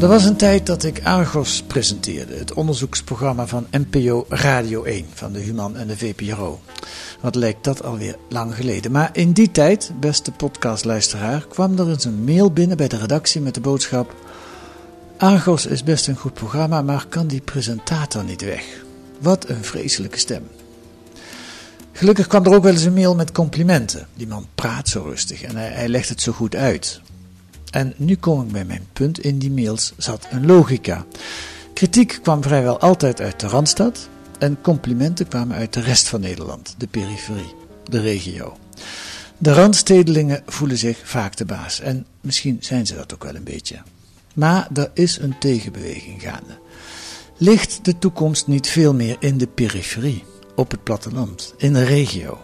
Er was een tijd dat ik Argos presenteerde, het onderzoeksprogramma van NPO Radio 1 van de Human en de VPRO. Wat lijkt dat alweer lang geleden. Maar in die tijd, beste podcastluisteraar, kwam er eens een mail binnen bij de redactie met de boodschap... Argos is best een goed programma, maar kan die presentator niet weg? Wat een vreselijke stem. Gelukkig kwam er ook wel eens een mail met complimenten. Die man praat zo rustig en hij, hij legt het zo goed uit. En nu kom ik bij mijn punt. In die mails zat een logica. Kritiek kwam vrijwel altijd uit de Randstad en complimenten kwamen uit de rest van Nederland, de periferie, de regio. De Randstedelingen voelen zich vaak de baas en misschien zijn ze dat ook wel een beetje. Maar er is een tegenbeweging gaande. Ligt de toekomst niet veel meer in de periferie, op het platteland, in de regio?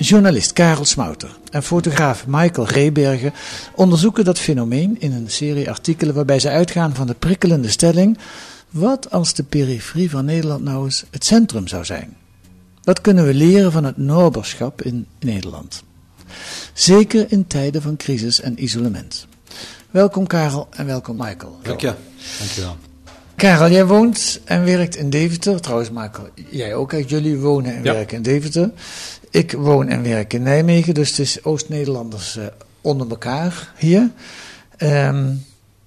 Journalist Karel Smouter en fotograaf Michael Rebergen onderzoeken dat fenomeen in een serie artikelen waarbij ze uitgaan van de prikkelende stelling: wat als de periferie van Nederland nou eens het centrum zou zijn? Wat kunnen we leren van het noorderschap in Nederland? Zeker in tijden van crisis en isolement. Welkom Karel en welkom Michael. Dank je. Dankjewel. Karel, jij woont en werkt in Deventer. Trouwens, Michael, jij ook. hè? Jullie wonen en Ja. werken in Deventer. Ik woon en werk in Nijmegen, dus het is Oost-Nederlanders eh, onder elkaar hier. Ehm,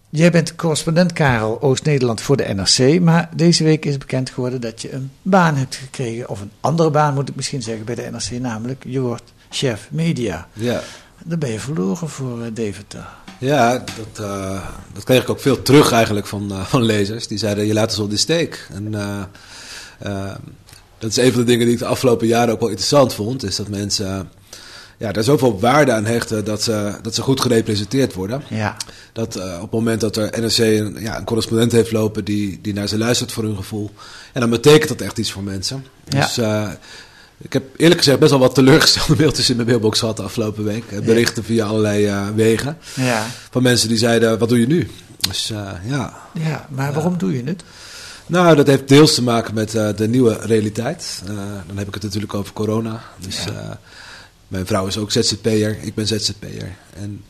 jij bent correspondent, Karel, Oost-Nederland voor de NRC. Maar deze week is bekend geworden dat je een baan hebt gekregen. Of een andere baan moet ik misschien zeggen bij de NRC, namelijk je wordt chef media. Ja, Dan ben je verloren voor eh, Deventer. Ja dat, eh, dat kreeg ik ook veel terug eigenlijk van, eh, van lezers. Die zeiden, je laat ons op de steek. En eh, dat is een van de dingen die ik de afgelopen jaren ook wel interessant vond. Is dat mensen ja, daar zoveel waarde aan hechten dat ze, dat ze goed gerepresenteerd worden. Ja, Dat op het moment dat er NRC een, ja, een correspondent heeft lopen die, die naar ze luistert voor hun gevoel. En dan betekent dat echt iets voor mensen. Ja. Dus eh, ik heb eerlijk gezegd best wel wat teleurgestelde mailtjes in mijn mailbox gehad de afgelopen week. Eh, Berichten via allerlei eh, wegen. ja, Van mensen die zeiden, wat doe je nu? Dus eh, ja, ja. Maar waarom doe je het? nou dat heeft deels te maken met de nieuwe realiteit. Dan heb ik het natuurlijk over corona. Dus Ja. mijn vrouw is ook ZZP'er, ik ben ZZP'er. En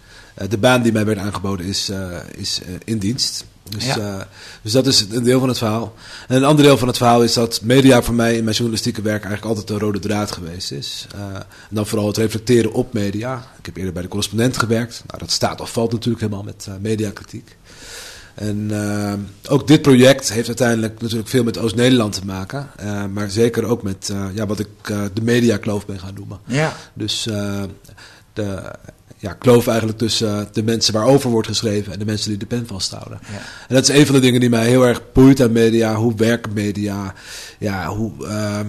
de baan die mij werd aangeboden is, is in dienst. Dus, Ja. eh, dus dat is een deel van het verhaal. En een ander deel van het verhaal is dat media voor mij in mijn journalistieke werk eigenlijk altijd een rode draad geweest is. Eh, en dan vooral het reflecteren op media. Ik heb eerder bij de correspondent gewerkt. Nou, dat staat of valt natuurlijk helemaal met eh, mediakritiek. En ook dit project heeft uiteindelijk natuurlijk veel met Oost-Nederland te maken. maar zeker ook met ja, wat ik de mediakloof ben gaan noemen. Ja, Dus de ja, kloof eigenlijk tussen eh, de mensen waarover wordt geschreven en de mensen die de pen vasthouden. Ja. En dat is een van de dingen die mij heel erg boeit aan media. Hoe werken media? Ja, hoe eh,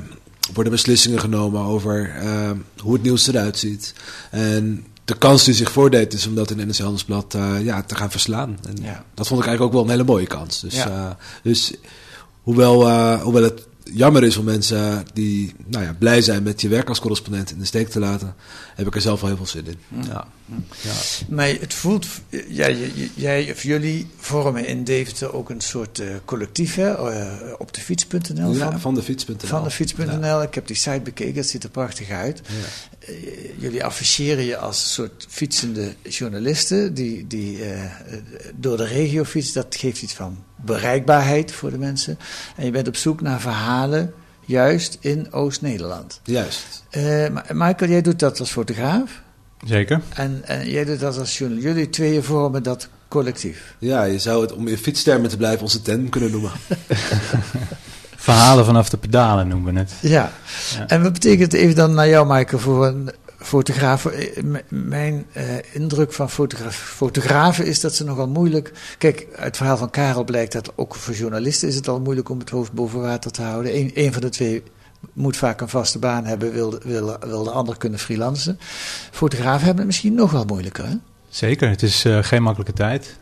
worden beslissingen genomen over eh, hoe het nieuws eruit ziet? En de kans die zich voordeed is om dat in NRC Handelsblad eh, ja, te gaan verslaan. En Ja. dat vond ik eigenlijk ook wel een hele mooie kans. Dus, Ja. eh, dus hoewel, hoewel het jammer is om mensen die nou ja, blij zijn met je werk als correspondent in de steek te laten, heb ik er zelf wel heel veel zin in. Ja. Ja. maar het voelt, ja, j- j- jij of jullie vormen in Deventer ook een soort eh, collectief hè, eh, op de fiets.nl. Ja, van, van de fiets.nl. van de fiets.nl. Ja. Ik heb die site bekeken, het ziet er prachtig uit. Ja. Eh, jullie afficheren je als een soort fietsende journalisten die, die door de regio fietsen. Dat geeft iets van bereikbaarheid voor de mensen. En je bent op zoek naar verhalen juist in Oost-Nederland. Juist. Eh, Michael, jij doet dat als fotograaf. Zeker. En, en jij doet dat als journalist. Jullie tweeën vormen dat collectief. Ja, je zou het, om in fietstermen te blijven, onze ten kunnen noemen. Verhalen vanaf de pedalen noemen we het. Ja. Ja. En wat betekent even dan naar jou, Michael, voor een fotograaf? Eh, Mijn eh, indruk van fotograaf, fotografen is dat ze nogal moeilijk. Kijk, uit het verhaal van Karel blijkt dat ook voor journalisten is het al moeilijk om het hoofd boven water te houden. Eén een van de twee moet vaak een vaste baan hebben, wil, de- wil, wil de ander kunnen freelancen. Fotografen hebben het misschien nog wel moeilijker. Hè? Zeker, het is eh, geen makkelijke tijd.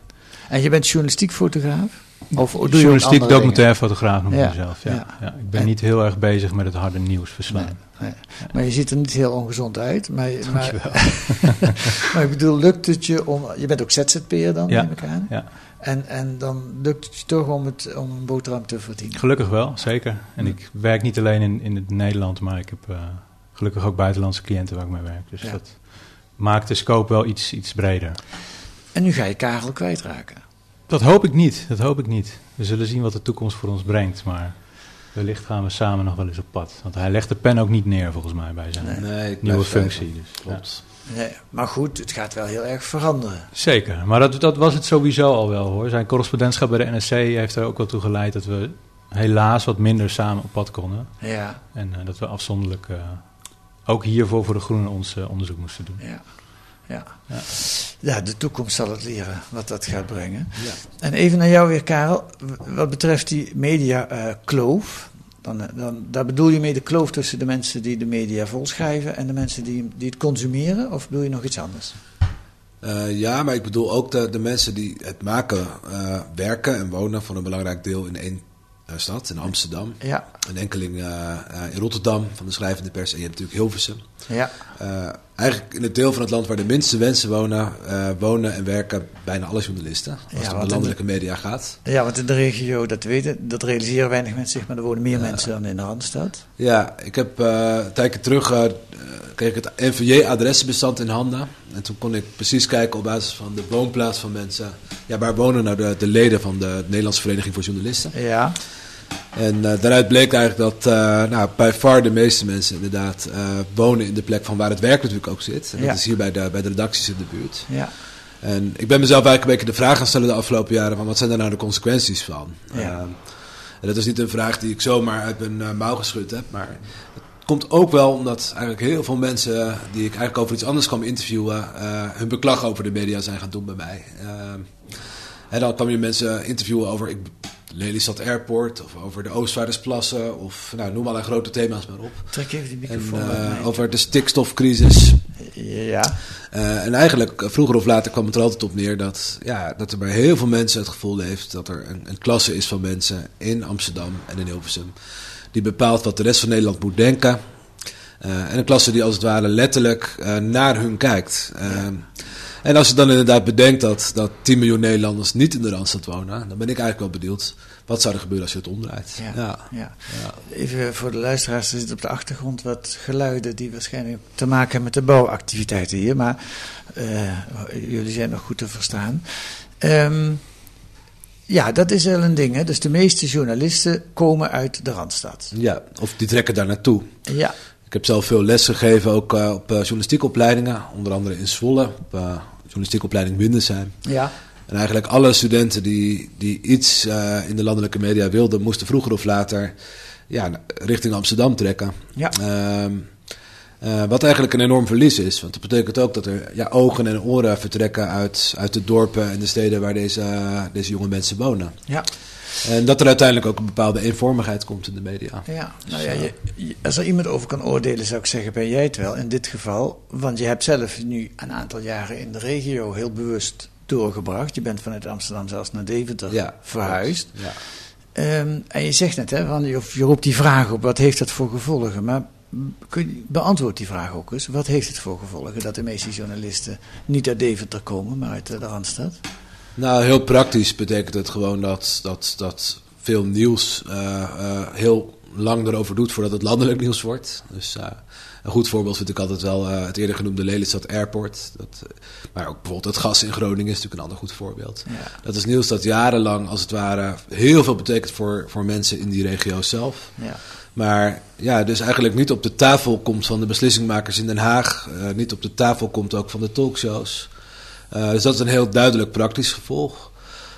En je bent journalistiek fotograaf? Of doe Journalistiek andere documentaire fotograaf noem ik Ja, mezelf. Ja. ja. Ik ben En- niet heel erg bezig met het harde nieuws verslaan. Nee. Maar je ziet er niet heel ongezond uit. Maar, maar, Dankjewel. maar ik bedoel, lukt het je om... Je bent ook ZZP'er dan, Ja, neem ik aan. ja. En, en dan lukt het je toch om, het, om een boterham te verdienen. Gelukkig wel, zeker. En ik werk niet alleen in, in het Nederland, maar ik heb eh, gelukkig ook buitenlandse cliënten waar ik mee werk. Dus dat maakt de scope wel iets, iets breder. En nu ga je Karel kwijtraken. Dat hoop ik niet, dat hoop ik niet. We zullen zien wat de toekomst voor ons brengt, maar wellicht gaan we samen nog wel eens op pad. Want hij legt de pen ook niet neer volgens mij bij zijn Nee. Nee, ik nieuwe functie. Dus, Klopt. Nee, maar goed, het gaat wel heel erg veranderen. ja. Zeker, maar dat, dat was het sowieso al wel hoor. Zijn correspondentschap bij de NSC heeft er ook wel toe geleid dat we helaas wat minder samen op pad konden. Ja, En eh, dat we afzonderlijk eh, ook hiervoor voor de Groene ons eh, onderzoek moesten doen. ja. Ja. Ja. de toekomst zal het leren wat dat gaat brengen. Ja. En even naar jou weer, Karel. Wat betreft die media-kloof. dan, eh, dan, daar bedoel je mee de kloof tussen de mensen die de media volschrijven en de mensen die, die het consumeren? Of bedoel je nog iets anders? Eh, ja, maar ik bedoel ook de, de mensen die het maken, eh, werken en wonen voor een belangrijk deel in één eh, stad, in Amsterdam. Ja, Een enkeling eh, eh, in Rotterdam van de schrijvende pers en je hebt natuurlijk Hilversum. Ja, Eh, eigenlijk in het deel van het land waar de minste mensen wonen, eh, wonen en werken bijna alle journalisten. Als Ja, het om de landelijke media gaat. ja, want in de regio, dat weten, dat realiseren weinig mensen zich, maar er wonen meer mensen dan in de Randstad. Ja, ik heb eh, een tijdje terug kreeg ik het NVJ-adressenbestand in handen. En toen kon ik precies kijken op basis van de woonplaats van mensen. Ja, waar wonen nou de, de leden van de Nederlandse Vereniging voor Journalisten? Ja, En eh, daaruit bleek eigenlijk dat uh, nou, by far de meeste mensen inderdaad uh, wonen in de plek van waar het werk natuurlijk ook zit. En dat Ja. is hier bij de, bij de redacties in de buurt. ja, En ik ben mezelf eigenlijk een beetje de vraag gaan stellen de afgelopen jaren van wat zijn daar nou de consequenties van? Ja. Eh, en dat is niet een vraag die ik zomaar uit mijn uh, mouw geschud heb, maar het komt ook wel omdat eigenlijk heel veel mensen uh, die ik eigenlijk over iets anders kwam interviewen, uh, hun beklag over de media zijn gaan doen bij mij. en dan kwam je mensen interviewen over ik, Lelystad Airport of over de Oostvaardersplassen of nou, noem allerlei grote thema's maar op. trek even die En, microfoon uh, bij mij. over de stikstofcrisis. Ja, Uh, en eigenlijk, vroeger of later kwam het er altijd op neer dat, ja, dat er bij heel veel mensen het gevoel heeft dat er een, een klasse is van mensen in Amsterdam en in Hilversum. Die bepaalt wat de rest van Nederland moet denken. Uh, en een klasse die als het ware letterlijk naar hun kijkt. En als je dan inderdaad bedenkt dat, dat 10 miljoen Nederlanders niet in de Randstad wonen, dan ben ik eigenlijk wel benieuwd. Wat zou er gebeuren als je het omdraait? Ja, ja. ja. Even voor de luisteraars, er zitten op de achtergrond wat geluiden die waarschijnlijk te maken hebben met de bouwactiviteiten hier. Maar uh, jullie zijn nog goed te verstaan. Um, ja, dat is wel een ding. Hè? Dus de meeste journalisten komen uit de Randstad. Ja, of die trekken daar naartoe. Ja. Ik heb zelf veel les gegeven, ook uh, op uh, journalistieke opleidingen. Onder andere in Zwolle, op uh, journalistieke opleiding Windesheim. Ja. En eigenlijk alle studenten die, die iets uh, in de landelijke media wilden, moesten vroeger of later ja, richting Amsterdam trekken. Ja. Uh, uh, wat eigenlijk een enorm verlies is. Want dat betekent ook dat er ja, ogen en oren vertrekken uit, uit de dorpen en de steden waar deze, deze jonge mensen wonen. Ja. En dat er uiteindelijk ook een bepaalde eenvormigheid komt in de media. Ja, nou ja, je, je, als er iemand over kan oordelen, zou ik zeggen, ben jij het wel in dit geval. Want je hebt zelf nu een aantal jaren in de regio heel bewust doorgebracht. Je bent vanuit Amsterdam zelfs naar Deventer ja, verhuisd. Ja. Um, en je zegt net, hè, van, je, je roept die vraag op, wat heeft dat voor gevolgen? Maar kun beantwoord die vraag ook eens. Wat heeft het voor gevolgen dat de meeste journalisten niet uit Deventer komen, maar uit de Randstad? Nou, heel praktisch betekent het gewoon dat, dat, dat veel nieuws uh, uh, heel lang erover doet voordat het landelijk nieuws wordt. Dus uh, een goed voorbeeld vind ik altijd wel het eerder genoemde Lelystad Airport. Dat, maar ook bijvoorbeeld het gas in Groningen is natuurlijk een ander goed voorbeeld. Ja. Dat is nieuws dat jarenlang als het ware heel veel betekent voor, voor mensen in die regio zelf. Ja. Maar ja, dus eigenlijk niet op de tafel komt van de beslissingmakers in Den Haag. niet op de tafel komt ook van de talkshows. Uh, dus dat is een heel duidelijk praktisch gevolg.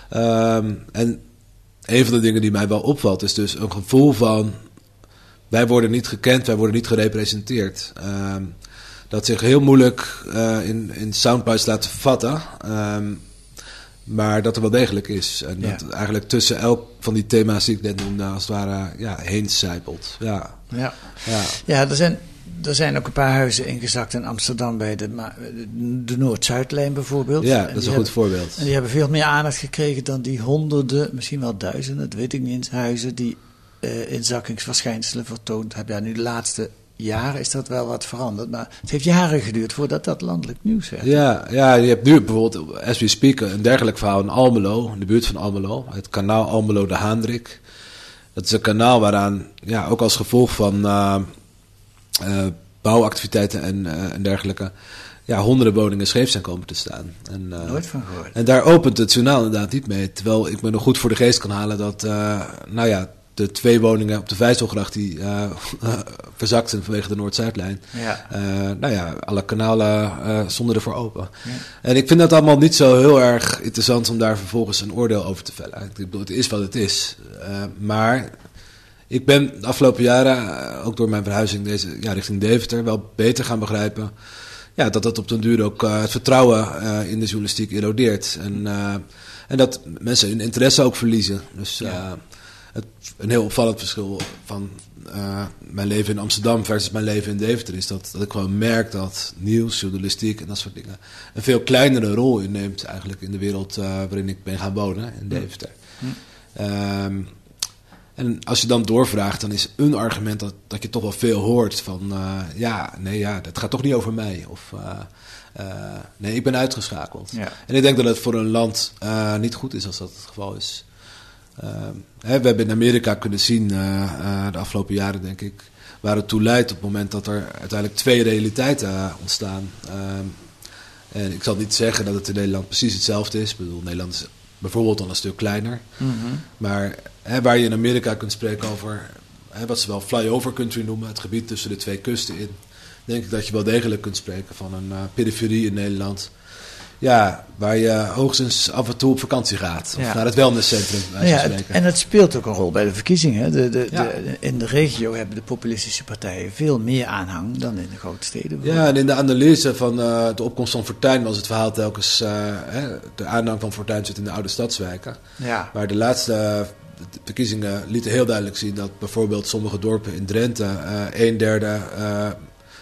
Ehm, en een van de dingen die mij wel opvalt is dus een gevoel van wij worden niet gekend, wij worden niet gerepresenteerd. Ehm, dat zich heel moeilijk uh, in, in soundbites laat vatten. Um, maar dat er wel degelijk is. En dat eigenlijk tussen elk van die thema's die ik net noemde, als het ware ja, heen zijpelt. Ja. Ja. Ja. ja, er zijn er zijn ook een paar huizen ingezakt in Amsterdam bij de, de Noord-Zuidlijn bijvoorbeeld. Ja, dat is een goed voorbeeld. En die hebben veel meer aandacht gekregen dan die honderden, misschien wel duizenden, dat weet ik niet eens, huizen die uh, inzakkingsverschijnselen vertoond hebben. Ja, nu de laatste jaren is dat wel wat veranderd, maar het heeft jaren geduurd voordat dat landelijk nieuws werd. Ja, ja je hebt nu bijvoorbeeld, as we speak, een dergelijk verhaal in Almelo, in de buurt van Almelo, het kanaal Almelo de Haandrik. Dat is een kanaal waaraan, ja, ook als gevolg van... Uh, bouwactiviteiten en, uh, en dergelijke, ja, honderden woningen scheef zijn komen te staan. En, uh, Nooit van gehoord. En daar opent het journaal inderdaad niet mee. Terwijl ik me nog goed voor de geest kan halen dat, nou ja, de twee woningen op de Vijzelgracht die verzakten vanwege de Noord-Zuidlijn. Ja. nou ja, alle kanalen stonden ervoor open. Ja. En ik vind dat allemaal niet zo heel erg interessant om daar vervolgens een oordeel over te vellen. Ik bedoel, het is wat het is. maar ik ben de afgelopen jaren, eh, ook door mijn verhuizing deze, ja, richting Deventer, wel beter gaan begrijpen. Ja, dat dat op den duur ook uh, het vertrouwen uh, in de journalistiek erodeert. En, uh, en dat mensen hun interesse ook verliezen. Dus ja. het, een heel opvallend verschil van mijn leven in Amsterdam versus mijn leven in Deventer is dat, dat ik gewoon merk dat nieuws, journalistiek en dat soort dingen een veel kleinere rol inneemt eigenlijk in de wereld waarin ik ben gaan wonen in Deventer. Hm. En als je dan doorvraagt, dan is een argument dat, dat je toch wel veel hoort van... Uh, ja, nee, ja, dat gaat toch niet over mij. Of uh, uh, nee, ik ben uitgeschakeld. Ja. En ik denk dat het voor een land niet goed is als dat het geval is. Hè, we hebben in Amerika kunnen zien de afgelopen jaren, denk ik... waar het toe leidt op het moment dat er uiteindelijk twee realiteiten ontstaan. en ik zal niet zeggen dat het in Nederland precies hetzelfde is. Ik bedoel, Nederland is bijvoorbeeld al een stuk kleiner. Mm -hmm. Maar hè, waar je in Amerika kunt spreken over hè, wat ze wel flyover country noemen, het gebied tussen de twee kusten in, denk ik dat je wel degelijk kunt spreken van een uh, periferie in Nederland ja, waar je hoogstens af en toe op vakantie gaat. Of naar het wellnesscentrum. Ja, het, en het speelt ook een rol bij de verkiezingen. De, de, de, in de regio hebben de populistische partijen veel meer aanhang dan in de grote steden. Ja, en in de analyse van uh, de opkomst van Fortuyn was het verhaal telkens... Uh, hè, de aanhang van Fortuyn zit in de oude stadswijken. Ja. Maar de laatste verkiezingen lieten heel duidelijk zien... dat bijvoorbeeld sommige dorpen in Drenthe... Uh, een derde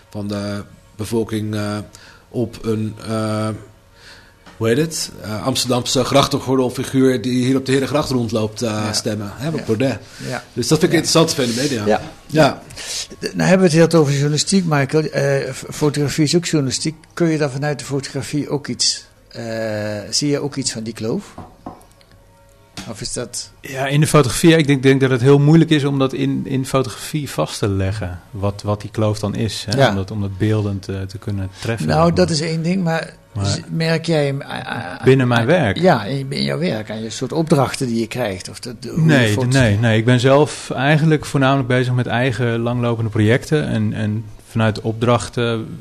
van de bevolking op een hoe heet het, Amsterdamse grachtengordelfiguur die hier op de Herengracht rondloopt uh, stemmen. Hè, ja. Baudet. Ja. Dus dat vind ik interessant voor de media. Ja. ja. Nou hebben we het heel over journalistiek, Michael. Fotografie is ook journalistiek. Kun je daar vanuit de fotografie ook iets, zie je ook iets van die kloof? Of is dat... Ja, in de fotografie, ik denk, denk dat het heel moeilijk is om dat in, in fotografie vast te leggen. Wat, wat die kloof dan is. Hè? Om, dat, om dat beeldend te, te kunnen treffen. Nou, dat is één ding, maar, merk jij... Uh, binnen mijn werk? Ja, in, jouw werk, aan je soort opdrachten die je krijgt? Of de, nee, nee, nee, ik ben zelf eigenlijk voornamelijk bezig met eigen langlopende projecten. En, en vanuit opdrachten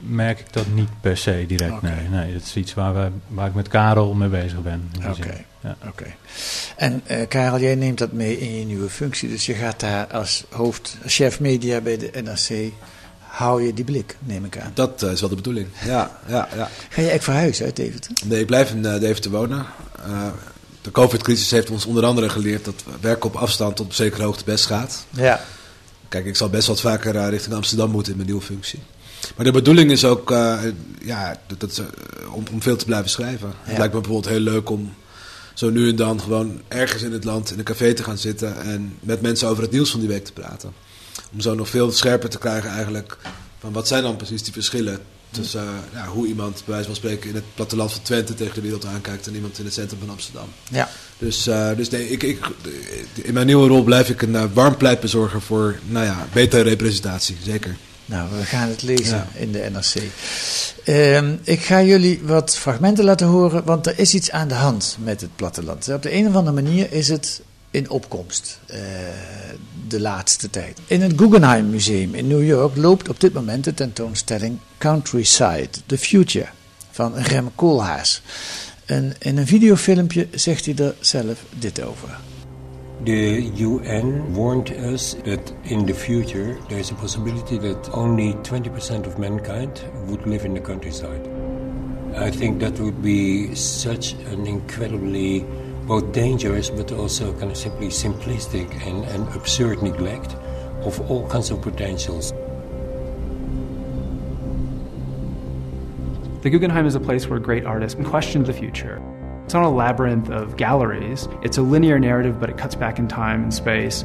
merk ik dat niet per se direct. Nee, nee, dat is iets waar, we, waar ik met Karel mee bezig ben. Oké. Ja. Oké. En uh, Karel, jij neemt dat mee in je nieuwe functie. Dus je gaat daar als hoofd, als chef media bij de NRC, hou je die blik, neem ik aan. Dat uh, is wel de bedoeling, ja. ja, ja. Ga je echt verhuizen uit Deventer? Nee, ik blijf in uh, Deventer wonen. de COVID-crisis heeft ons onder andere geleerd dat werken op afstand tot op zekere hoogte best gaat. Ja. Kijk, ik zal best wat vaker richting Amsterdam moeten in mijn nieuwe functie. Maar de bedoeling is ook ja, dat, dat, om, om veel te blijven schrijven. Het lijkt me bijvoorbeeld heel leuk om zo nu en dan gewoon ergens in het land in een café te gaan zitten en met mensen over het nieuws van die week te praten. Om zo nog veel scherper te krijgen eigenlijk van wat zijn dan precies die verschillen tussen uh, ja, hoe iemand bij wijze van spreken in het platteland van Twente tegen de wereld aankijkt en iemand in het centrum van Amsterdam. Ja. Dus, uh, dus nee, ik, ik, in mijn nieuwe rol blijf ik een uh, warm pleitbezorger voor nou ja, betere representatie, zeker. Nou, we gaan het lezen in de NRC. Ehm, ik ga jullie wat fragmenten laten horen, want er is iets aan de hand met het platteland. Op de een of andere manier is het in opkomst uh, de laatste tijd. In het Guggenheim Museum in New York loopt op dit moment de tentoonstelling Countryside, The Future. van Rem Koolhaas. En in een videofilmpje zegt hij er zelf dit over. The UN warned us that in the future there is a possibility that only 20% of mankind would live in the countryside. I think that would be such an incredibly both dangerous but also kind of simply simplistic and, and absurd neglect of all kinds of potentials. The Guggenheim is a place where great artists question the future. It's not a labyrinth of galleries. It's a linear narrative, but it cuts back in time and space.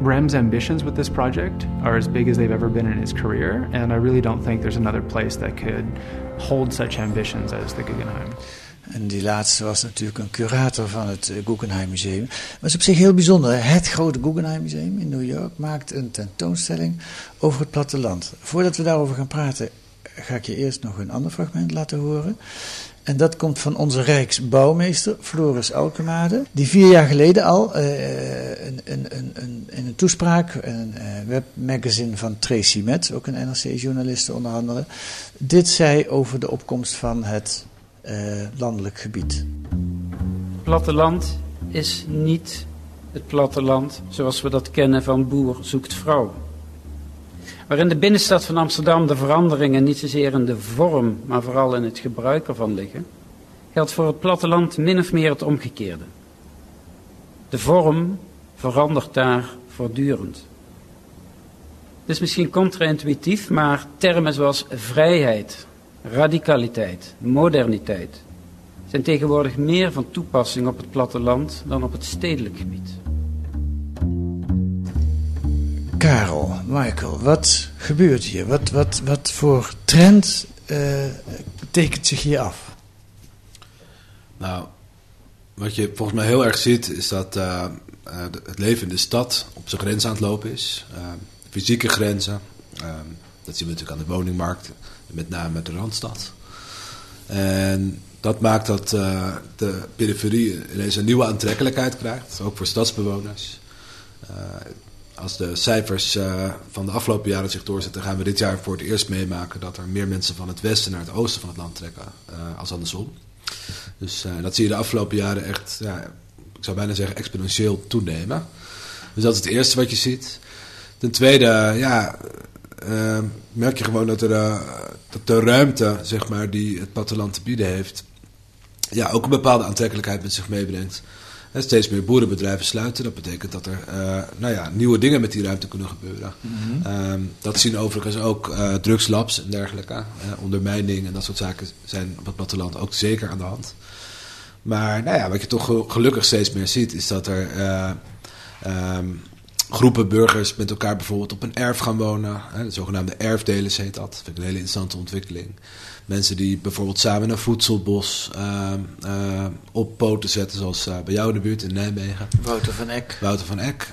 Rem's ambitions with this project are as big as they've ever been in his career, and I really don't think there's another place that could hold such ambitions as the Guggenheim. En die laatste was natuurlijk een curator van het eh, Guggenheim Museum. Maar het is op zich heel bijzonder. Het grote Guggenheim Museum in New York maakt een tentoonstelling over het platteland. Voordat we daarover gaan praten, ga ik je eerst nog een ander fragment laten horen. En dat komt van onze Rijksbouwmeester Floris Alkemade. Die vier jaar geleden al uh, in, in, in, in, een toespraak, een uh, webmagazine van Tracy Metz, ook een NRC-journaliste onder andere, dit zei over de opkomst van het uh, landelijk gebied. Platteland is niet het platteland zoals we dat kennen van boer zoekt vrouw. Waarin de binnenstad van Amsterdam de veranderingen niet zozeer in de vorm, maar vooral in het gebruik ervan liggen, geldt voor het platteland min of meer het omgekeerde. De vorm verandert daar voortdurend. Het is misschien contra-intuïtief, maar termen zoals vrijheid, radicaliteit, moderniteit zijn tegenwoordig meer van toepassing op het platteland dan op het stedelijk gebied. Karel, Michael, wat gebeurt hier? Wat, wat, wat voor trend uh, tekent zich hier af? Nou, wat je volgens mij heel erg ziet, is dat uh, uh, het leven in de stad op zijn grens aan het lopen is. fysieke grenzen. dat zien we natuurlijk aan de woningmarkt, met name de Randstad. En dat maakt dat de periferie ineens een nieuwe aantrekkelijkheid krijgt, ook voor stadsbewoners als de cijfers uh, van de afgelopen jaren zich doorzetten, gaan we dit jaar voor het eerst meemaken dat er meer mensen van het westen naar het oosten van het land trekken uh, als andersom. Dus uh, dat zie je de afgelopen jaren echt, ja, ik zou bijna zeggen, exponentieel toenemen. Dus dat is het eerste wat je ziet. Ten tweede, ja, merk je gewoon dat, er, de ruimte, zeg maar, die het platteland te bieden heeft, ja, ook een bepaalde aantrekkelijkheid met zich meebrengt. En steeds meer boerenbedrijven sluiten. Dat betekent dat er uh, nou ja, nieuwe dingen met die ruimte kunnen gebeuren. Mm -hmm. um, dat zien overigens ook uh, drugslabs en dergelijke. Uh, ondermijning en dat soort zaken zijn op het platteland ook zeker aan de hand. Maar nou ja, wat je toch gelukkig steeds meer ziet, is dat er um, groepen burgers met elkaar bijvoorbeeld op een erf gaan wonen. Hè, de zogenaamde erfdelers heet dat. Dat vind ik een hele interessante ontwikkeling. Mensen die bijvoorbeeld samen een voedselbos uh, uh, op poten zetten, zoals uh, bij jou in de buurt in Nijmegen. Wouter van Eck. Wouter van Eck.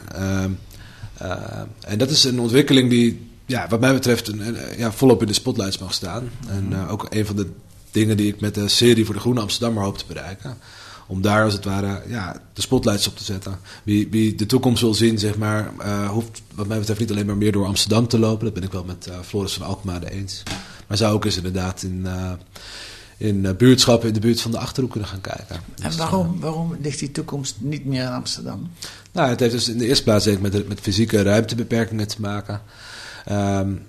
en dat is een ontwikkeling die, ja, wat mij betreft, een, een, ja, volop in de spotlights mag staan. Mm-hmm. En ook een van de dingen die ik met de serie voor de Groene Amsterdammer hoop te bereiken om daar als het ware ja, de spotlights op te zetten. Wie, wie de toekomst wil zien, zeg maar, uh, hoeft wat mij betreft niet alleen maar meer door Amsterdam te lopen. Dat ben ik wel met uh, Floris van Alkmaar eens. Maar zou ook eens inderdaad in, uh, in buurtschappen in de buurt van de Achterhoek kunnen gaan kijken. En dus, waarom, waarom ligt die toekomst niet meer in Amsterdam? Nou, het heeft dus in de eerste plaats met, met fysieke ruimtebeperkingen te maken. Um,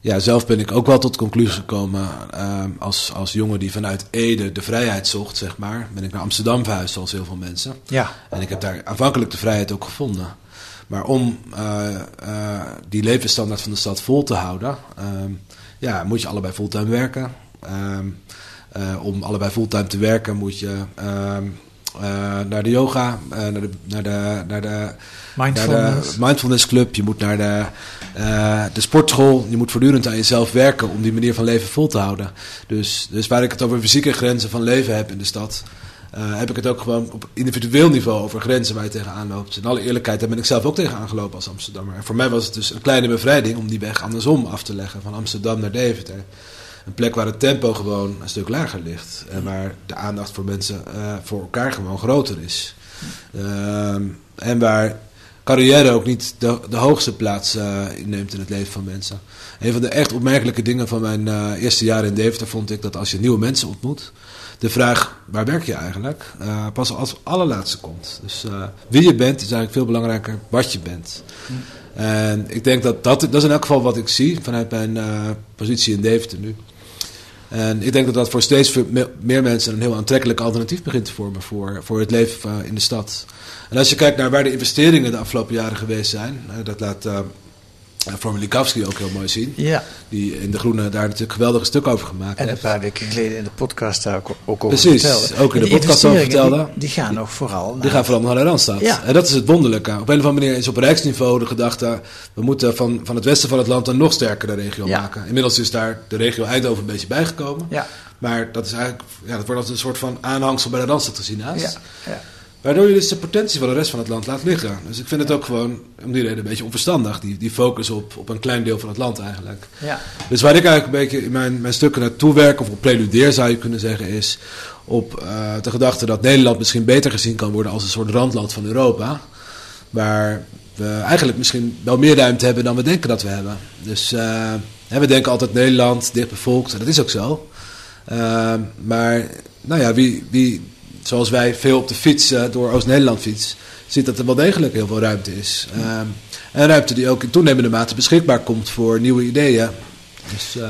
ja, zelf ben ik ook wel tot de conclusie gekomen uh, als, als jongen die vanuit Ede de vrijheid zocht, zeg maar. Ben ik naar Amsterdam verhuisd, zoals heel veel mensen. Ja. En ik heb daar aanvankelijk de vrijheid ook gevonden. Maar om uh, uh, die levensstandaard van de stad vol te houden, ehm, ja, moet je allebei fulltime werken. Ehm, om allebei fulltime te werken moet je naar de yoga, naar de, naar de, naar de Mindfulness. Naar de mindfulness club, je moet naar de, de sportschool. Je moet voortdurend aan jezelf werken om die manier van leven vol te houden. Dus, dus waar ik het over fysieke grenzen van leven heb in de stad... Uh, heb ik het ook gewoon op individueel niveau over grenzen waar je tegenaan loopt. In alle eerlijkheid, daar ben ik zelf ook tegenaan gelopen als Amsterdammer. En voor mij was het dus een kleine bevrijding om die weg andersom af te leggen. Van Amsterdam naar Deventer. Een plek waar het tempo gewoon een stuk lager ligt. En waar de aandacht voor mensen uh, voor elkaar gewoon groter is. Uh, en waar carrière ook niet de, de hoogste plaats uh, inneemt in het leven van mensen. Een van de echt opmerkelijke dingen van mijn eerste jaar in Deventer vond ik dat als je nieuwe mensen ontmoet, de vraag waar werk je eigenlijk uh, pas als allerlaatste komt. Dus wie je bent is eigenlijk veel belangrijker wat je bent. En ik denk dat, dat dat is in elk geval wat ik zie vanuit mijn positie in Deventer nu. En ik denk dat dat voor steeds meer mensen een heel aantrekkelijk alternatief begint te vormen voor, voor het leven in de stad. En als je kijkt naar waar de investeringen de afgelopen jaren geweest zijn, dat laat uh, Formulikowski ook heel mooi zien. Ja. Die in De Groene daar natuurlijk geweldige stuk over gemaakt En een paar weken geleden in de podcast daar ook, ook over Precies, vertelde. ook in de, podcast over vertelde. Die, die, gaan nog vooral naar... Die gaan vooral naar de Randstad. Ja. En dat is het wonderlijke. Op een of andere manier is op rijksniveau de gedachte... we moeten van, van het westen van het land een nog sterkere regio Ja. maken. Inmiddels is daar de regio Eindhoven een beetje bijgekomen. Ja. Maar dat, is eigenlijk, ja, dat wordt als een soort van aanhangsel bij de Randstad gezien naast. Ja, ja. Waardoor je dus de potentie van de rest van het land laat liggen. Dus ik vind het ook gewoon om die reden een beetje onverstandig. Die, die focus op, op een klein deel van het land eigenlijk. Ja. Dus waar ik eigenlijk een beetje in mijn, mijn stukken naartoe werk, of op preludeer zou je kunnen zeggen, is op eh, de gedachte dat Nederland misschien beter gezien kan worden als een soort randland van Europa. Waar we eigenlijk misschien wel meer ruimte hebben dan we denken dat we hebben. Dus eh, hè, we denken altijd Nederland, dicht bevolkt, en dat is ook zo. Uh, maar nou ja, wie, wie zoals wij veel op de fiets uh, door Oost-Nederland fiets, ziet dat er wel degelijk heel veel ruimte is. Uh, en ruimte die ook in toenemende mate beschikbaar komt voor nieuwe ideeën. Dus uh,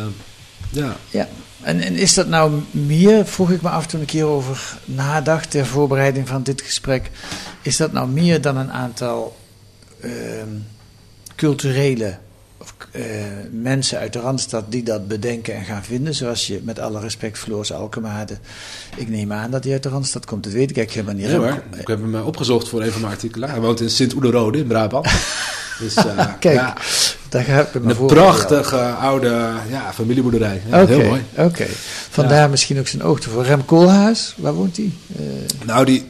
ja. Ja, en, en is dat nou meer, vroeg ik me af toen ik hierover nadacht ter voorbereiding van dit gesprek, is dat nou meer dan een aantal ehm, culturele mensen uit de Randstad die dat bedenken en gaan vinden. Zoals je met alle respect Floors Alkemade. Ik neem aan dat hij uit de Randstad komt. Dat weet ik eigenlijk helemaal niet. Ja. Ik heb hem uh, opgezocht voor een van mijn artikelen. Hij woont in Sint-Oederode in Brabant. dus, uh, Kijk, ja, daar ga ik een prachtige oude ja, familieboerderij. Ja, Heel mooi. oké. Vandaar Ja. misschien ook zijn oogte voor. Rem Koolhaas, waar woont hij? Eh, Nou, die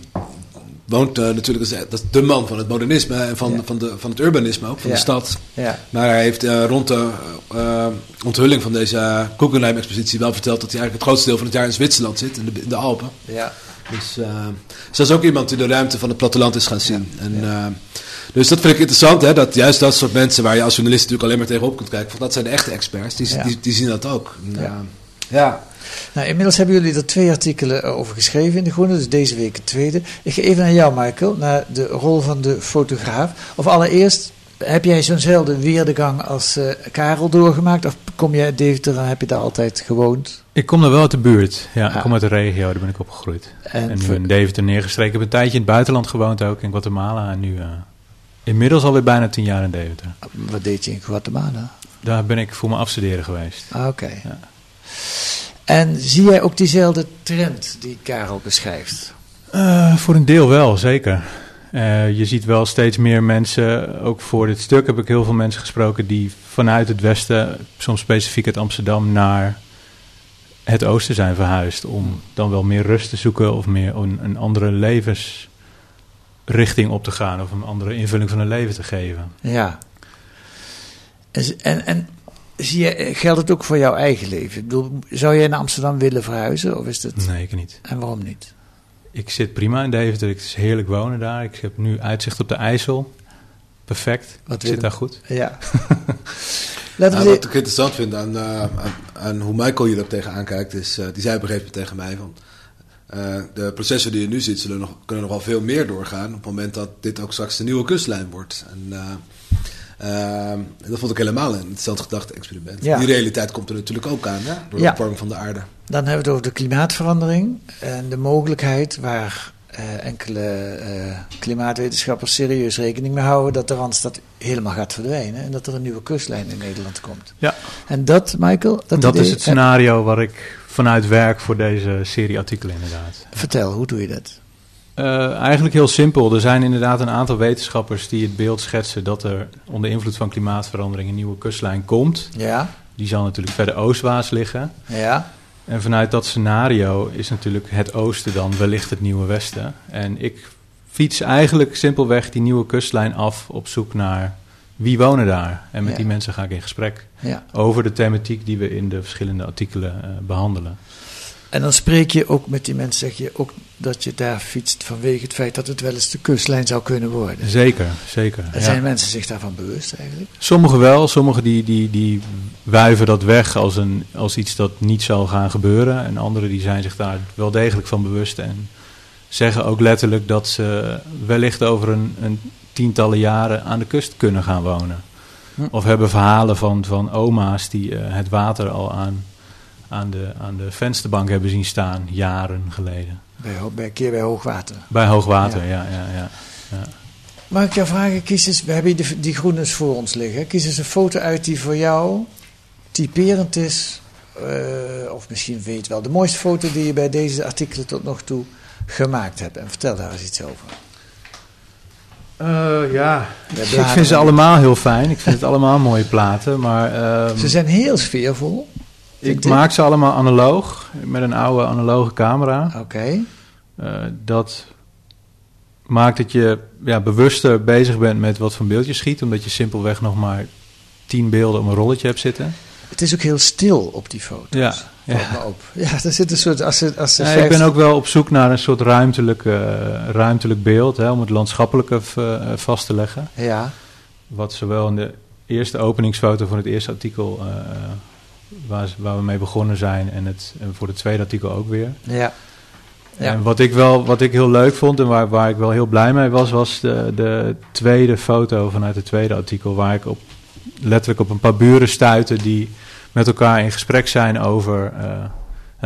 woont eh, natuurlijk, dat is, de man van het modernisme en van, Ja. van, de, van het urbanisme ook, van Ja. de stad. ja. Maar hij heeft eh, rond de eh, onthulling van deze Guggenheim-expositie wel verteld dat hij eigenlijk het grootste deel van het jaar in Zwitserland zit, in de, in de Alpen. ja. Dus, eh, dus dat is ook iemand die de ruimte van het platteland is gaan zien. En, eh, dus dat vind ik interessant, hè, dat juist dat soort mensen waar je als journalist natuurlijk alleen maar tegenop kunt kijken, van dat zijn de echte experts, die, die, die zien dat ook. En, Ja. Eh. Nou, inmiddels hebben jullie er twee artikelen over geschreven in de Groene, dus deze week het tweede. Ik ga even naar jou, Michael, naar de rol van de fotograaf. Of allereerst, heb jij zo'nzelfde weerdegang als eh, Karel doorgemaakt? Of kom jij uit Deventer en heb je daar altijd gewoond? Ik kom daar wel uit de buurt. Ja, Ah. ik kom uit de regio, daar ben ik opgegroeid. En, En nu in Deventer neergestreken. Ik heb een tijdje in het buitenland gewoond ook, in Guatemala. En nu eh, inmiddels alweer bijna tien jaar in Deventer. wat deed je in Guatemala? Daar ben ik voor mijn afstuderen geweest. Ah, Oké. Ja. En zie jij ook diezelfde trend die Karel beschrijft? Eh, voor een deel wel, zeker. Eh, je ziet wel steeds meer mensen, ook voor dit stuk heb ik heel veel mensen gesproken die vanuit het westen, soms specifiek uit Amsterdam, naar het oosten zijn verhuisd. Om dan wel meer rust te zoeken of meer een, een andere levensrichting op te gaan of een andere invulling van hun leven te geven. Ja. En, en, en zie je, geldt het ook voor jouw eigen leven? Ik bedoel, zou jij naar Amsterdam willen verhuizen? Of is het... Nee, ik niet. En waarom niet? Ik zit prima in Deventer, het is heerlijk wonen daar. Ik heb nu uitzicht op de IJssel. Perfect, Wat ik zit daar goed. Ja. Laten Ja, we wat ik interessant vind aan, eh, aan, aan hoe Michael hier ook tegenaan kijkt, is, eh, die zei op een gegeven moment tegen mij van, eh, de processen die je nu ziet, zullen nog, kunnen nog wel veel meer doorgaan op het moment dat dit ook straks de nieuwe kustlijn wordt. En, eh, eh, dat vond ik helemaal een interessant gedachte-experiment. Ja. Die realiteit komt er natuurlijk ook aan, hè, door de Ja. opwarming van de aarde. Dan hebben we het over de klimaatverandering en de mogelijkheid waar eh, enkele eh, klimaatwetenschappers serieus rekening mee houden dat de Randstad helemaal gaat verdwijnen en dat er een nieuwe kustlijn in Nederland komt. Ja. En dat, Michael, dat, Dat, idee- is het scenario waar ik vanuit werk voor deze serie artikelen inderdaad. vertel, hoe doe je dat? Eh, eigenlijk heel simpel. Er zijn inderdaad een aantal wetenschappers die het beeld schetsen dat er onder invloed van klimaatverandering een nieuwe kustlijn komt. Ja, Die zal natuurlijk verder oostwaarts liggen. ja, En vanuit dat scenario is natuurlijk het oosten dan wellicht het nieuwe westen. En ik fiets eigenlijk simpelweg die nieuwe kustlijn af op zoek naar wie wonen daar. En met Ja. die mensen ga ik in gesprek ja. over de thematiek die we in de verschillende artikelen eh, behandelen. En dan spreek je ook met die mensen, zeg je ook dat je daar fietst vanwege het feit dat het wel eens de kustlijn zou kunnen worden. Zeker, zeker. En ja. zijn mensen zich daarvan bewust eigenlijk? Sommigen wel, sommigen die, die, die wuiven dat weg als, een, als iets dat niet zal gaan gebeuren. En anderen die zijn zich daar wel degelijk van bewust en zeggen ook letterlijk dat ze wellicht over een, een tientallen jaren aan de kust kunnen gaan wonen. Hm. Of hebben verhalen van, van oma's die eh, het water al aan, aan, de, aan de vensterbank hebben zien staan, jaren geleden. Bij, bij, een keer bij hoogwater. Bij hoogwater, ja. ja, ja, ja. Mag ik jou vragen, kies eens, we hebben de, die groenes voor ons liggen. Kies eens een foto uit die voor jou typerend is. eh, of misschien weet je het wel, de mooiste foto die je bij deze artikelen tot nog toe gemaakt hebt. En vertel daar eens iets over. Eh, ja, ik vind ze allemaal heel fijn. Ik vind het allemaal mooie platen, maar... ehm, Ze zijn heel sfeervol. Ik maak ze allemaal analoog, met een oude analoge camera. Oké. Eh, dat maakt dat je ja, bewuster bezig bent met wat voor beeld je schiet, omdat je simpelweg nog maar tien beelden op een rolletje hebt zitten. Het is ook heel stil op die foto's. Ja, ja. me op. Ja, er zit een soort... Als ze, als ze Ja, ik ben ook wel op zoek naar een soort ruimtelijk, eh, ruimtelijk beeld, hè, om het landschappelijke eh, vast te leggen. Ja. Wat zowel in de eerste openingsfoto van het eerste artikel, waar, waar we mee begonnen zijn, en, het, en voor het tweede artikel ook weer. Ja. Ja. En wat ik wel wat ik heel leuk vond en waar, waar ik wel heel blij mee was, was de, de tweede foto vanuit het tweede artikel, waar ik op, letterlijk op een paar buren stuitte die met elkaar in gesprek zijn over eh,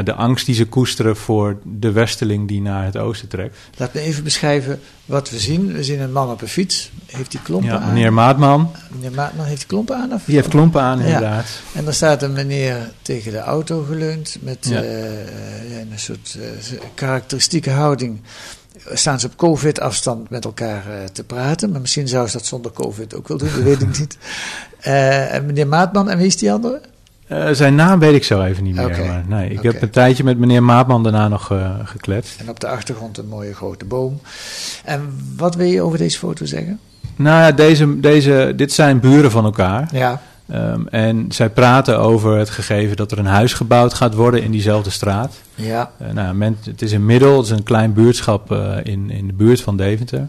de angst die ze koesteren voor de westeling die naar het oosten trekt. Laat me even beschrijven wat we zien. We zien een man op een fiets. Heeft hij klompen Ja, aan? meneer Maatman, Meneer Maatman heeft klompen aan? Of? die heeft klompen aan Ja. inderdaad. En dan staat een meneer tegen de auto geleund met Ja. eh, eh, een soort eh, karakteristieke houding. Staan ze op COVID-afstand met elkaar eh, te praten. Maar misschien zou ze dat zonder COVID ook wel doen, dat weet ik niet. Eh, en meneer Maatman, en wie is die andere? Eh, zijn naam weet ik zo even niet meer. Maar nee, ik heb een tijdje met meneer Maatman daarna nog eh, gekletst. En op de achtergrond een mooie grote boom. En wat wil je over deze foto zeggen? Nou ja, deze, deze, dit zijn buren van elkaar. Ja. Ehm, en zij praten over het gegeven dat er een huis gebouwd gaat worden in diezelfde straat. Ja. Eh, nou, men, het is in Middel, het is een klein buurtschap in, in de buurt van Deventer.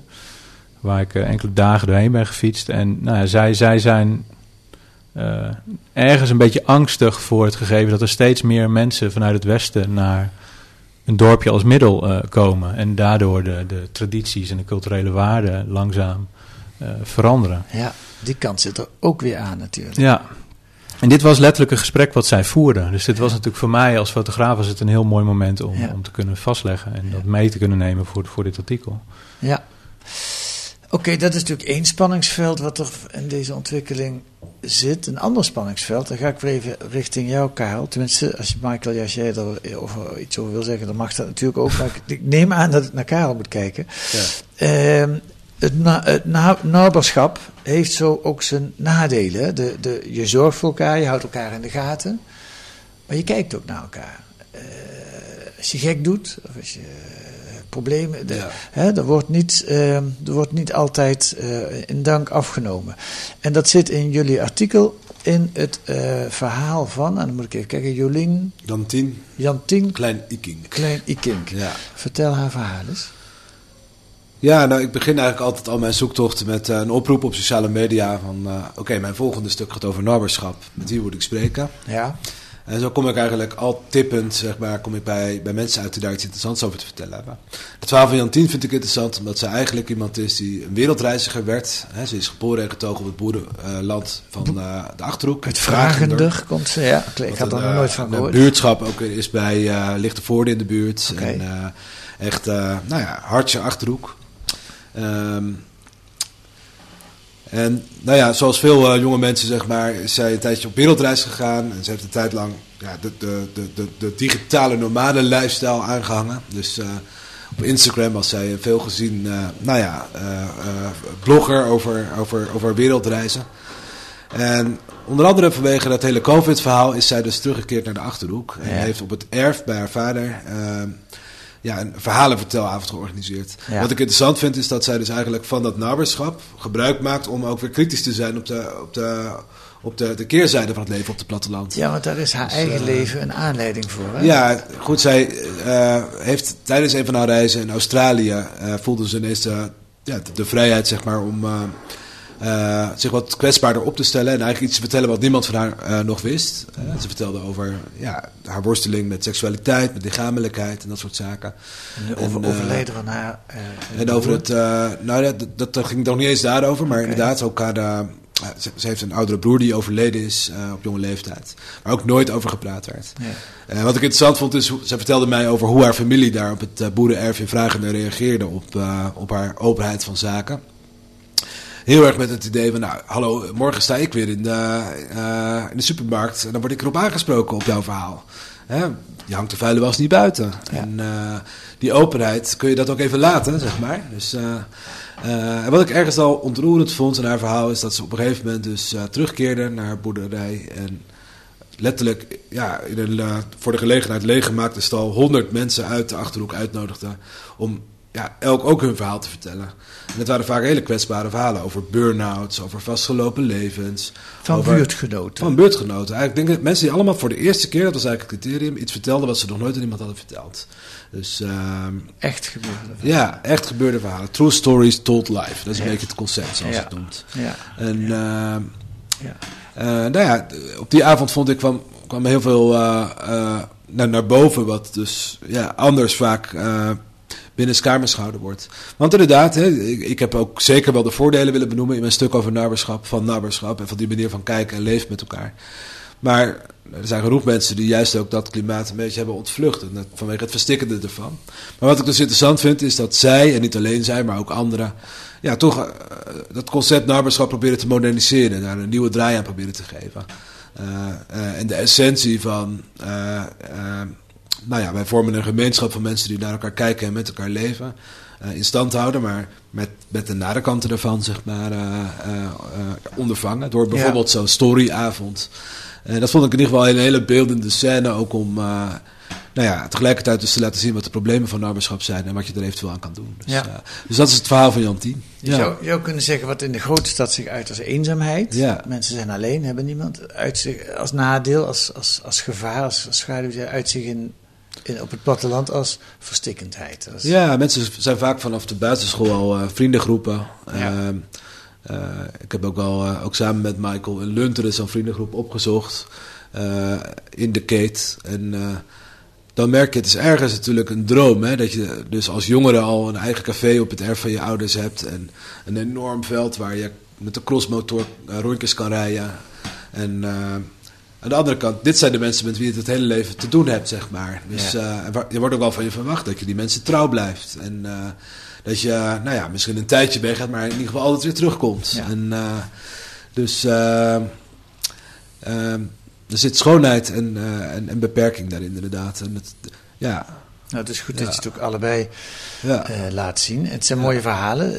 Waar ik enkele dagen doorheen ben gefietst. En nou, ja, zij, zij zijn eh, ergens een beetje angstig voor het gegeven dat er steeds meer mensen vanuit het westen naar een dorpje als Middel eh, komen. En daardoor de, de tradities en de culturele waarden langzaam eh, veranderen. Ja, die kant zit er ook weer aan natuurlijk. Ja. En dit was letterlijk een gesprek wat zij voerden. Dus dit was natuurlijk voor mij als fotograaf was het een heel mooi moment om, Ja. om te kunnen vastleggen en dat mee te kunnen nemen voor, voor dit artikel. Ja. Oké, dat is natuurlijk één spanningsveld wat er in deze ontwikkeling zit. Een ander spanningsveld, dan ga ik weer even richting jou, Karel. Tenminste, als je, Michael, als jij er over iets over wil zeggen, dan mag dat natuurlijk ook. Maar ik, ik neem aan dat ik naar Karel moet kijken. Ja. Ehm, het na, het na, naberschap heeft zo ook zijn nadelen. De, de, je zorgt voor elkaar, je houdt elkaar in de gaten. Maar je kijkt ook naar elkaar. Eh, als je gek doet, of als je problemen... De, Ja. hè, er, wordt niet, eh, er wordt niet altijd eh, in dank afgenomen. En dat zit in jullie artikel in het eh, verhaal van... En dan moet ik even kijken, Jolien Dan tien, Jantien klein Iking. Klein Ikink. Ja. Vertel haar verhaal eens. Ja, nou, ik begin eigenlijk altijd al mijn zoektocht met eh, een oproep op sociale media van... oké, mijn volgende stuk gaat over naberschap. Met wie moet ik spreken? Ja. En zo kom ik eigenlijk al tippend, zeg maar, kom ik bij, bij mensen uit die daar iets interessants over te vertellen hebben. Het verhaal van Jantien vind ik interessant, omdat ze eigenlijk iemand is die een wereldreiziger werd. Ze is geboren en getogen op het boerenland van eh, de Achterhoek. Het Vragender komt ze, ja. Ik had er nog nooit van Een gehoord. buurtschap ook is bij eh Lichtenvoorde in de buurt. En eh, echt, eh, nou ja, hartje Achterhoek. Ehm, en nou ja, zoals veel eh, jonge mensen, zeg maar, is zij een tijdje op wereldreis gegaan. En ze heeft een tijd lang ja, de, de, de, de, digitale nomade lifestyle aangehangen. Dus eh, op Instagram was zij een veel gezien, eh, nou ja, blogger over, over, over wereldreizen. En onder andere vanwege dat hele COVID-verhaal is zij dus teruggekeerd naar de Achterhoek. En Ja. heeft op het erf bij haar vader ja, een verhalenvertelavond georganiseerd. Ja. Wat ik interessant vind is dat zij dus eigenlijk van dat naberschap gebruik maakt om ook weer kritisch te zijn op de, op de, op de, de keerzijde van het leven op het platteland. Ja, want daar is haar Dus, eigen eh, leven een aanleiding voor. Hè? Ja, goed, zij eh, heeft tijdens een van haar reizen in Australië eh, voelde ze ineens de, ja, de, de vrijheid, zeg maar, om eh, zich wat kwetsbaarder op te stellen en eigenlijk iets te vertellen wat niemand van haar eh, nog wist. Eh, ze vertelde over ja, haar worsteling met seksualiteit, met lichamelijkheid en dat soort zaken. En over En, overlijden van haar. En over het, nou ja, dat, dat ging nog niet eens daarover, maar inderdaad ook haar, ze, ze heeft een oudere broer die overleden is op jonge leeftijd, waar ook nooit over gepraat werd. Ja. Wat ik interessant vond is, ze vertelde mij over hoe haar familie daar op het boerenerf in Vragende reageerde op, op haar openheid van zaken. Heel erg met het idee van, nou, hallo, morgen sta ik weer in de, eh, in de supermarkt en dan word ik erop aangesproken op jouw verhaal. Hè? Je hangt de vuile was niet buiten. En eh, die openheid, kun je dat ook even laten, zeg maar. Dus, eh, en wat ik ergens al ontroerend vond in haar verhaal, is dat ze op een gegeven moment dus terugkeerde naar haar boerderij en letterlijk ja, in een voor de gelegenheid leeggemaakte stal honderd mensen uit de Achterhoek uitnodigde om ja, elk ook hun verhaal te vertellen. En het waren vaak hele kwetsbare verhalen over burn-outs, over vastgelopen levens. Van over- buurtgenoten. Van buurtgenoten. Eigenlijk denk ik mensen die allemaal voor de eerste keer, dat was eigenlijk het criterium, iets vertelden wat ze nog nooit aan iemand hadden verteld. Dus ehm, Echt gebeurde. ja, echt gebeurde verhalen. True stories told live. Dat is een Ja. beetje het concept zoals Ja. het noemt. Ja. En ehm, Ja. eh, nou ja, op die avond vond ik kwam, kwam heel veel eh, eh, naar, naar boven, wat dus ja, anders vaak binnen gehouden wordt. Want inderdaad, hè, ik, heb ook zeker wel de voordelen willen benoemen in mijn stuk over naberschap, van naberschap en van die manier van kijken en leven met elkaar. Maar er zijn genoeg mensen die juist ook dat klimaat een beetje hebben ontvlucht. Vanwege het verstikkende ervan. Maar wat ik dus interessant vind, is dat zij, en niet alleen zij, maar ook anderen, ja, toch eh, dat concept naberschap proberen te moderniseren. Daar een nieuwe draai aan proberen te geven. Eh, eh, en de essentie van, nou ja, wij vormen een gemeenschap van mensen die naar elkaar kijken en met elkaar leven. eh, in stand houden, maar met, met de nare kanten ervan, zeg maar, eh, eh, ondervangen. Door bijvoorbeeld zo'n storyavond. En dat vond ik in ieder geval een hele beeldende scène, ook om nou ja, tegelijkertijd dus te laten zien wat de problemen van naberschap zijn en wat je er eventueel aan kan doen. Dus, Ja. dus dat is het verhaal van Jan Tien. Je zou, je zou kunnen zeggen wat in de grote stad zich uit als eenzaamheid. Ja. Mensen zijn alleen, hebben niemand. Uit zich als nadeel, als, als, als gevaar, als, als schaduw. Uit zich in, in, op het platteland als verstikkendheid. Als, Ja, mensen zijn vaak vanaf de basisschool al eh, vriendengroepen. Ja. Ehm, eh, ik heb ook wel, eh, ook samen met Michael in Lunteren zo'n vriendengroep opgezocht. in de Kate. En dan merk je, het is ergens natuurlijk een droom. Hè? Dat je dus als jongere al een eigen café op het erf van je ouders hebt. En een enorm veld waar je met de crossmotor rondjes kan rijden. En aan de andere kant, dit zijn de mensen met wie je het het hele leven te doen hebt, zeg maar. Dus Ja. eh, je wordt ook wel van je verwacht dat je die mensen trouw blijft. En eh, dat je, nou ja, misschien een tijdje weggaat, maar in ieder geval altijd weer terugkomt. Ja. En, eh, dus er zit schoonheid en, en, en beperking daarin, inderdaad. En het, ja, Nou, het is goed Ja. dat je het ook allebei ja. laat zien. Het zijn mooie verhalen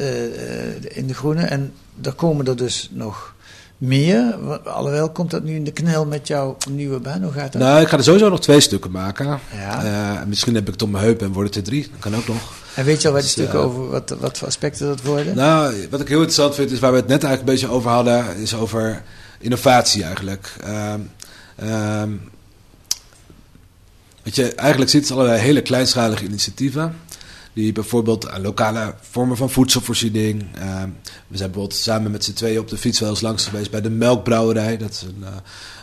in de groene. En er komen er dus nog meer. Alhoewel, komt dat nu in de knel met jouw nieuwe baan? Hoe gaat dat? Nou, ik ga er sowieso nog twee stukken maken. Ja. Eh, misschien heb ik het op mijn heup en wordt het er drie. Dat kan ook nog. en weet je al wat die dus, stukken eh, over, wat, wat voor aspecten dat worden? Nou, wat ik heel interessant vind, is waar we het net eigenlijk een beetje over hadden, is over innovatie eigenlijk. Ehm ehm, wat je eigenlijk ziet, is allerlei hele kleinschalige initiatieven. Die bijvoorbeeld aan lokale vormen van voedselvoorziening. ehm, we zijn bijvoorbeeld samen met z'n tweeën op de fiets wel eens langs geweest bij de melkbrouwerij. Dat is een, eh,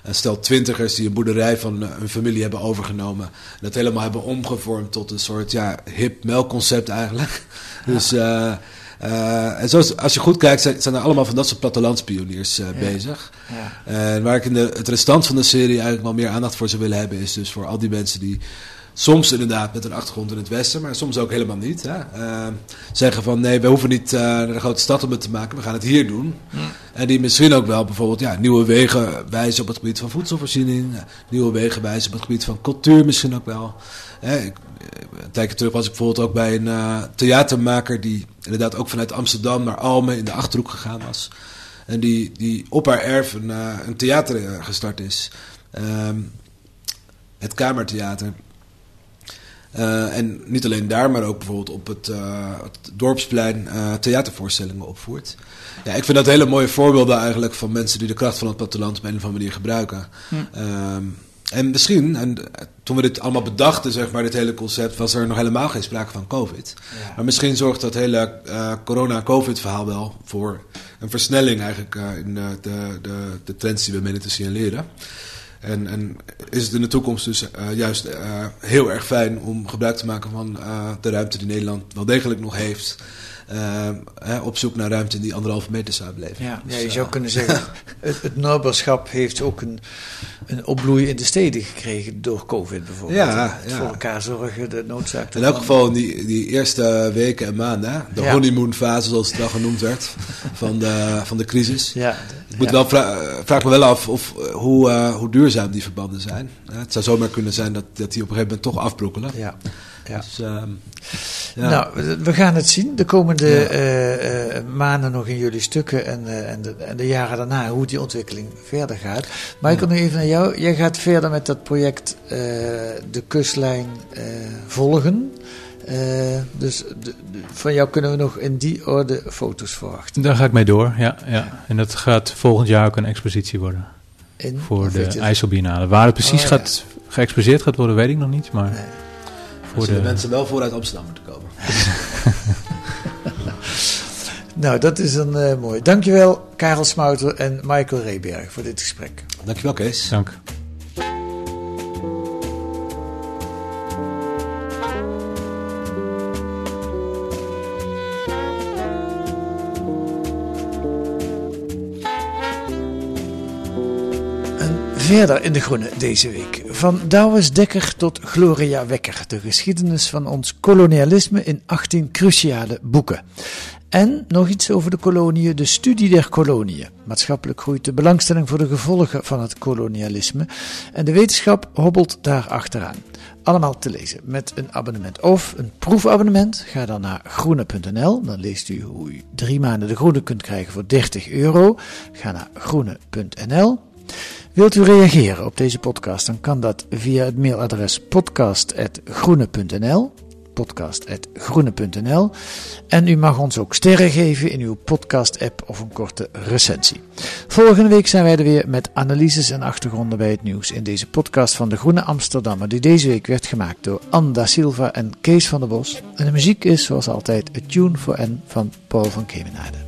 een stel twintigers die een boerderij van eh, hun familie hebben overgenomen. En dat helemaal hebben omgevormd tot een soort ja, hip melkconcept eigenlijk. Dus, eh, eh, en zoals, als je goed kijkt, zijn, zijn er allemaal van dat soort plattelandspioniers eh, Ja. bezig. Ja. En waar ik in de, het restant van de serie eigenlijk wel meer aandacht voor zou willen hebben, is dus voor al die mensen die soms inderdaad met een achtergrond in het Westen, maar soms ook helemaal niet. Hè, eh, zeggen van nee, we hoeven niet eh, naar de grote stad om het te maken, we gaan het hier doen. En die misschien ook wel bijvoorbeeld ja, nieuwe wegen wijzen op het gebied van voedselvoorziening, eh, nieuwe wegen wijzen op het gebied van cultuur misschien ook wel. Hè, ik, eh, een tijdje terug was ik bijvoorbeeld ook bij een theatermaker die inderdaad ook vanuit Amsterdam naar Almen in de Achterhoek gegaan was. En die, die op haar erf een, een theater gestart is. Ehm, het Kamertheater. Eh, en niet alleen daar, maar ook bijvoorbeeld op het, uh, het dorpsplein uh, theatervoorstellingen opvoert. Ja, ik vind dat hele mooie voorbeelden eigenlijk van mensen die de kracht van het platteland op een of andere manier gebruiken. Hm. Ehm, en misschien, en toen we dit allemaal bedachten, zeg maar, dit hele concept, was er nog helemaal geen sprake van COVID. Maar misschien zorgt dat hele corona-COVID-verhaal wel voor een versnelling eigenlijk in de, de, de trends die we menen te signaleren. En, en, is het in de toekomst dus uh, juist uh, heel erg fijn om gebruik te maken van uh, de ruimte die Nederland wel degelijk nog heeft. Hè, op zoek naar ruimte die anderhalve meter zou blijven. Ja, dus, ja je zou kunnen zeggen, het, het naberschap heeft ook een, een opbloei in de steden gekregen door COVID bijvoorbeeld. Ja, ja. Voor elkaar zorgen, de noodzaak. In elk geval in die, die eerste weken en maanden, de ja. honeymoon fase zoals het wel genoemd werd, van de, van de crisis. Ja, ik moet wel vra vraag me wel af of, hoe, uh, hoe duurzaam die verbanden zijn. het zou zomaar kunnen zijn dat, dat die op een gegeven moment toch afbrokkelen. Ja. Ja. Dus, uh, ja. Nou, we gaan het zien de komende uh, maanden nog in jullie stukken en, en, de, en de jaren daarna, hoe die ontwikkeling verder gaat. Maar ik kom nu even naar jou. Jij gaat verder met dat project de kustlijn volgen. Uh, dus de, de, van jou kunnen we nog in die orde foto's verwachten. Daar ga ik mee door, ja. ja. En dat gaat volgend jaar ook een expositie worden. In? Voor de IJsselbiennale. Waar het precies oh, gaat geëxposeerd gaat worden, weet ik nog niet. Maar nee. voor de... de mensen wel vooruit Amsterdam moeten komen. nou, dat is een uh, mooi. Dankjewel Karel Smouter en Michael Reberg voor dit gesprek. Dankjewel Kees. Dank. Verder in de Groene deze week. Van Douwes Dekker tot Gloria Wekker. De geschiedenis van ons kolonialisme in 18 cruciale boeken. En nog iets over de koloniën, de studie der koloniën. Maatschappelijk groeit de belangstelling voor de gevolgen van het kolonialisme. En de wetenschap hobbelt daar achteraan. Allemaal te lezen met een abonnement of een proefabonnement. Ga dan naar groene.nl. Dan leest u hoe u drie maanden de groene kunt krijgen voor 30 euro. Ga naar groene.nl. Wilt u reageren op deze podcast, dan kan dat via het mailadres podcast.groene.nl podcast.groene.nl en u mag ons ook sterren geven in uw podcast-app of een korte recensie. Volgende week zijn wij er weer met analyses en achtergronden bij het nieuws in deze podcast van de Groene Amsterdammer, die deze week werd gemaakt door Anda Silva en Kees van der Bos. En de muziek is zoals altijd het Tune for N van Paul van Kemenade.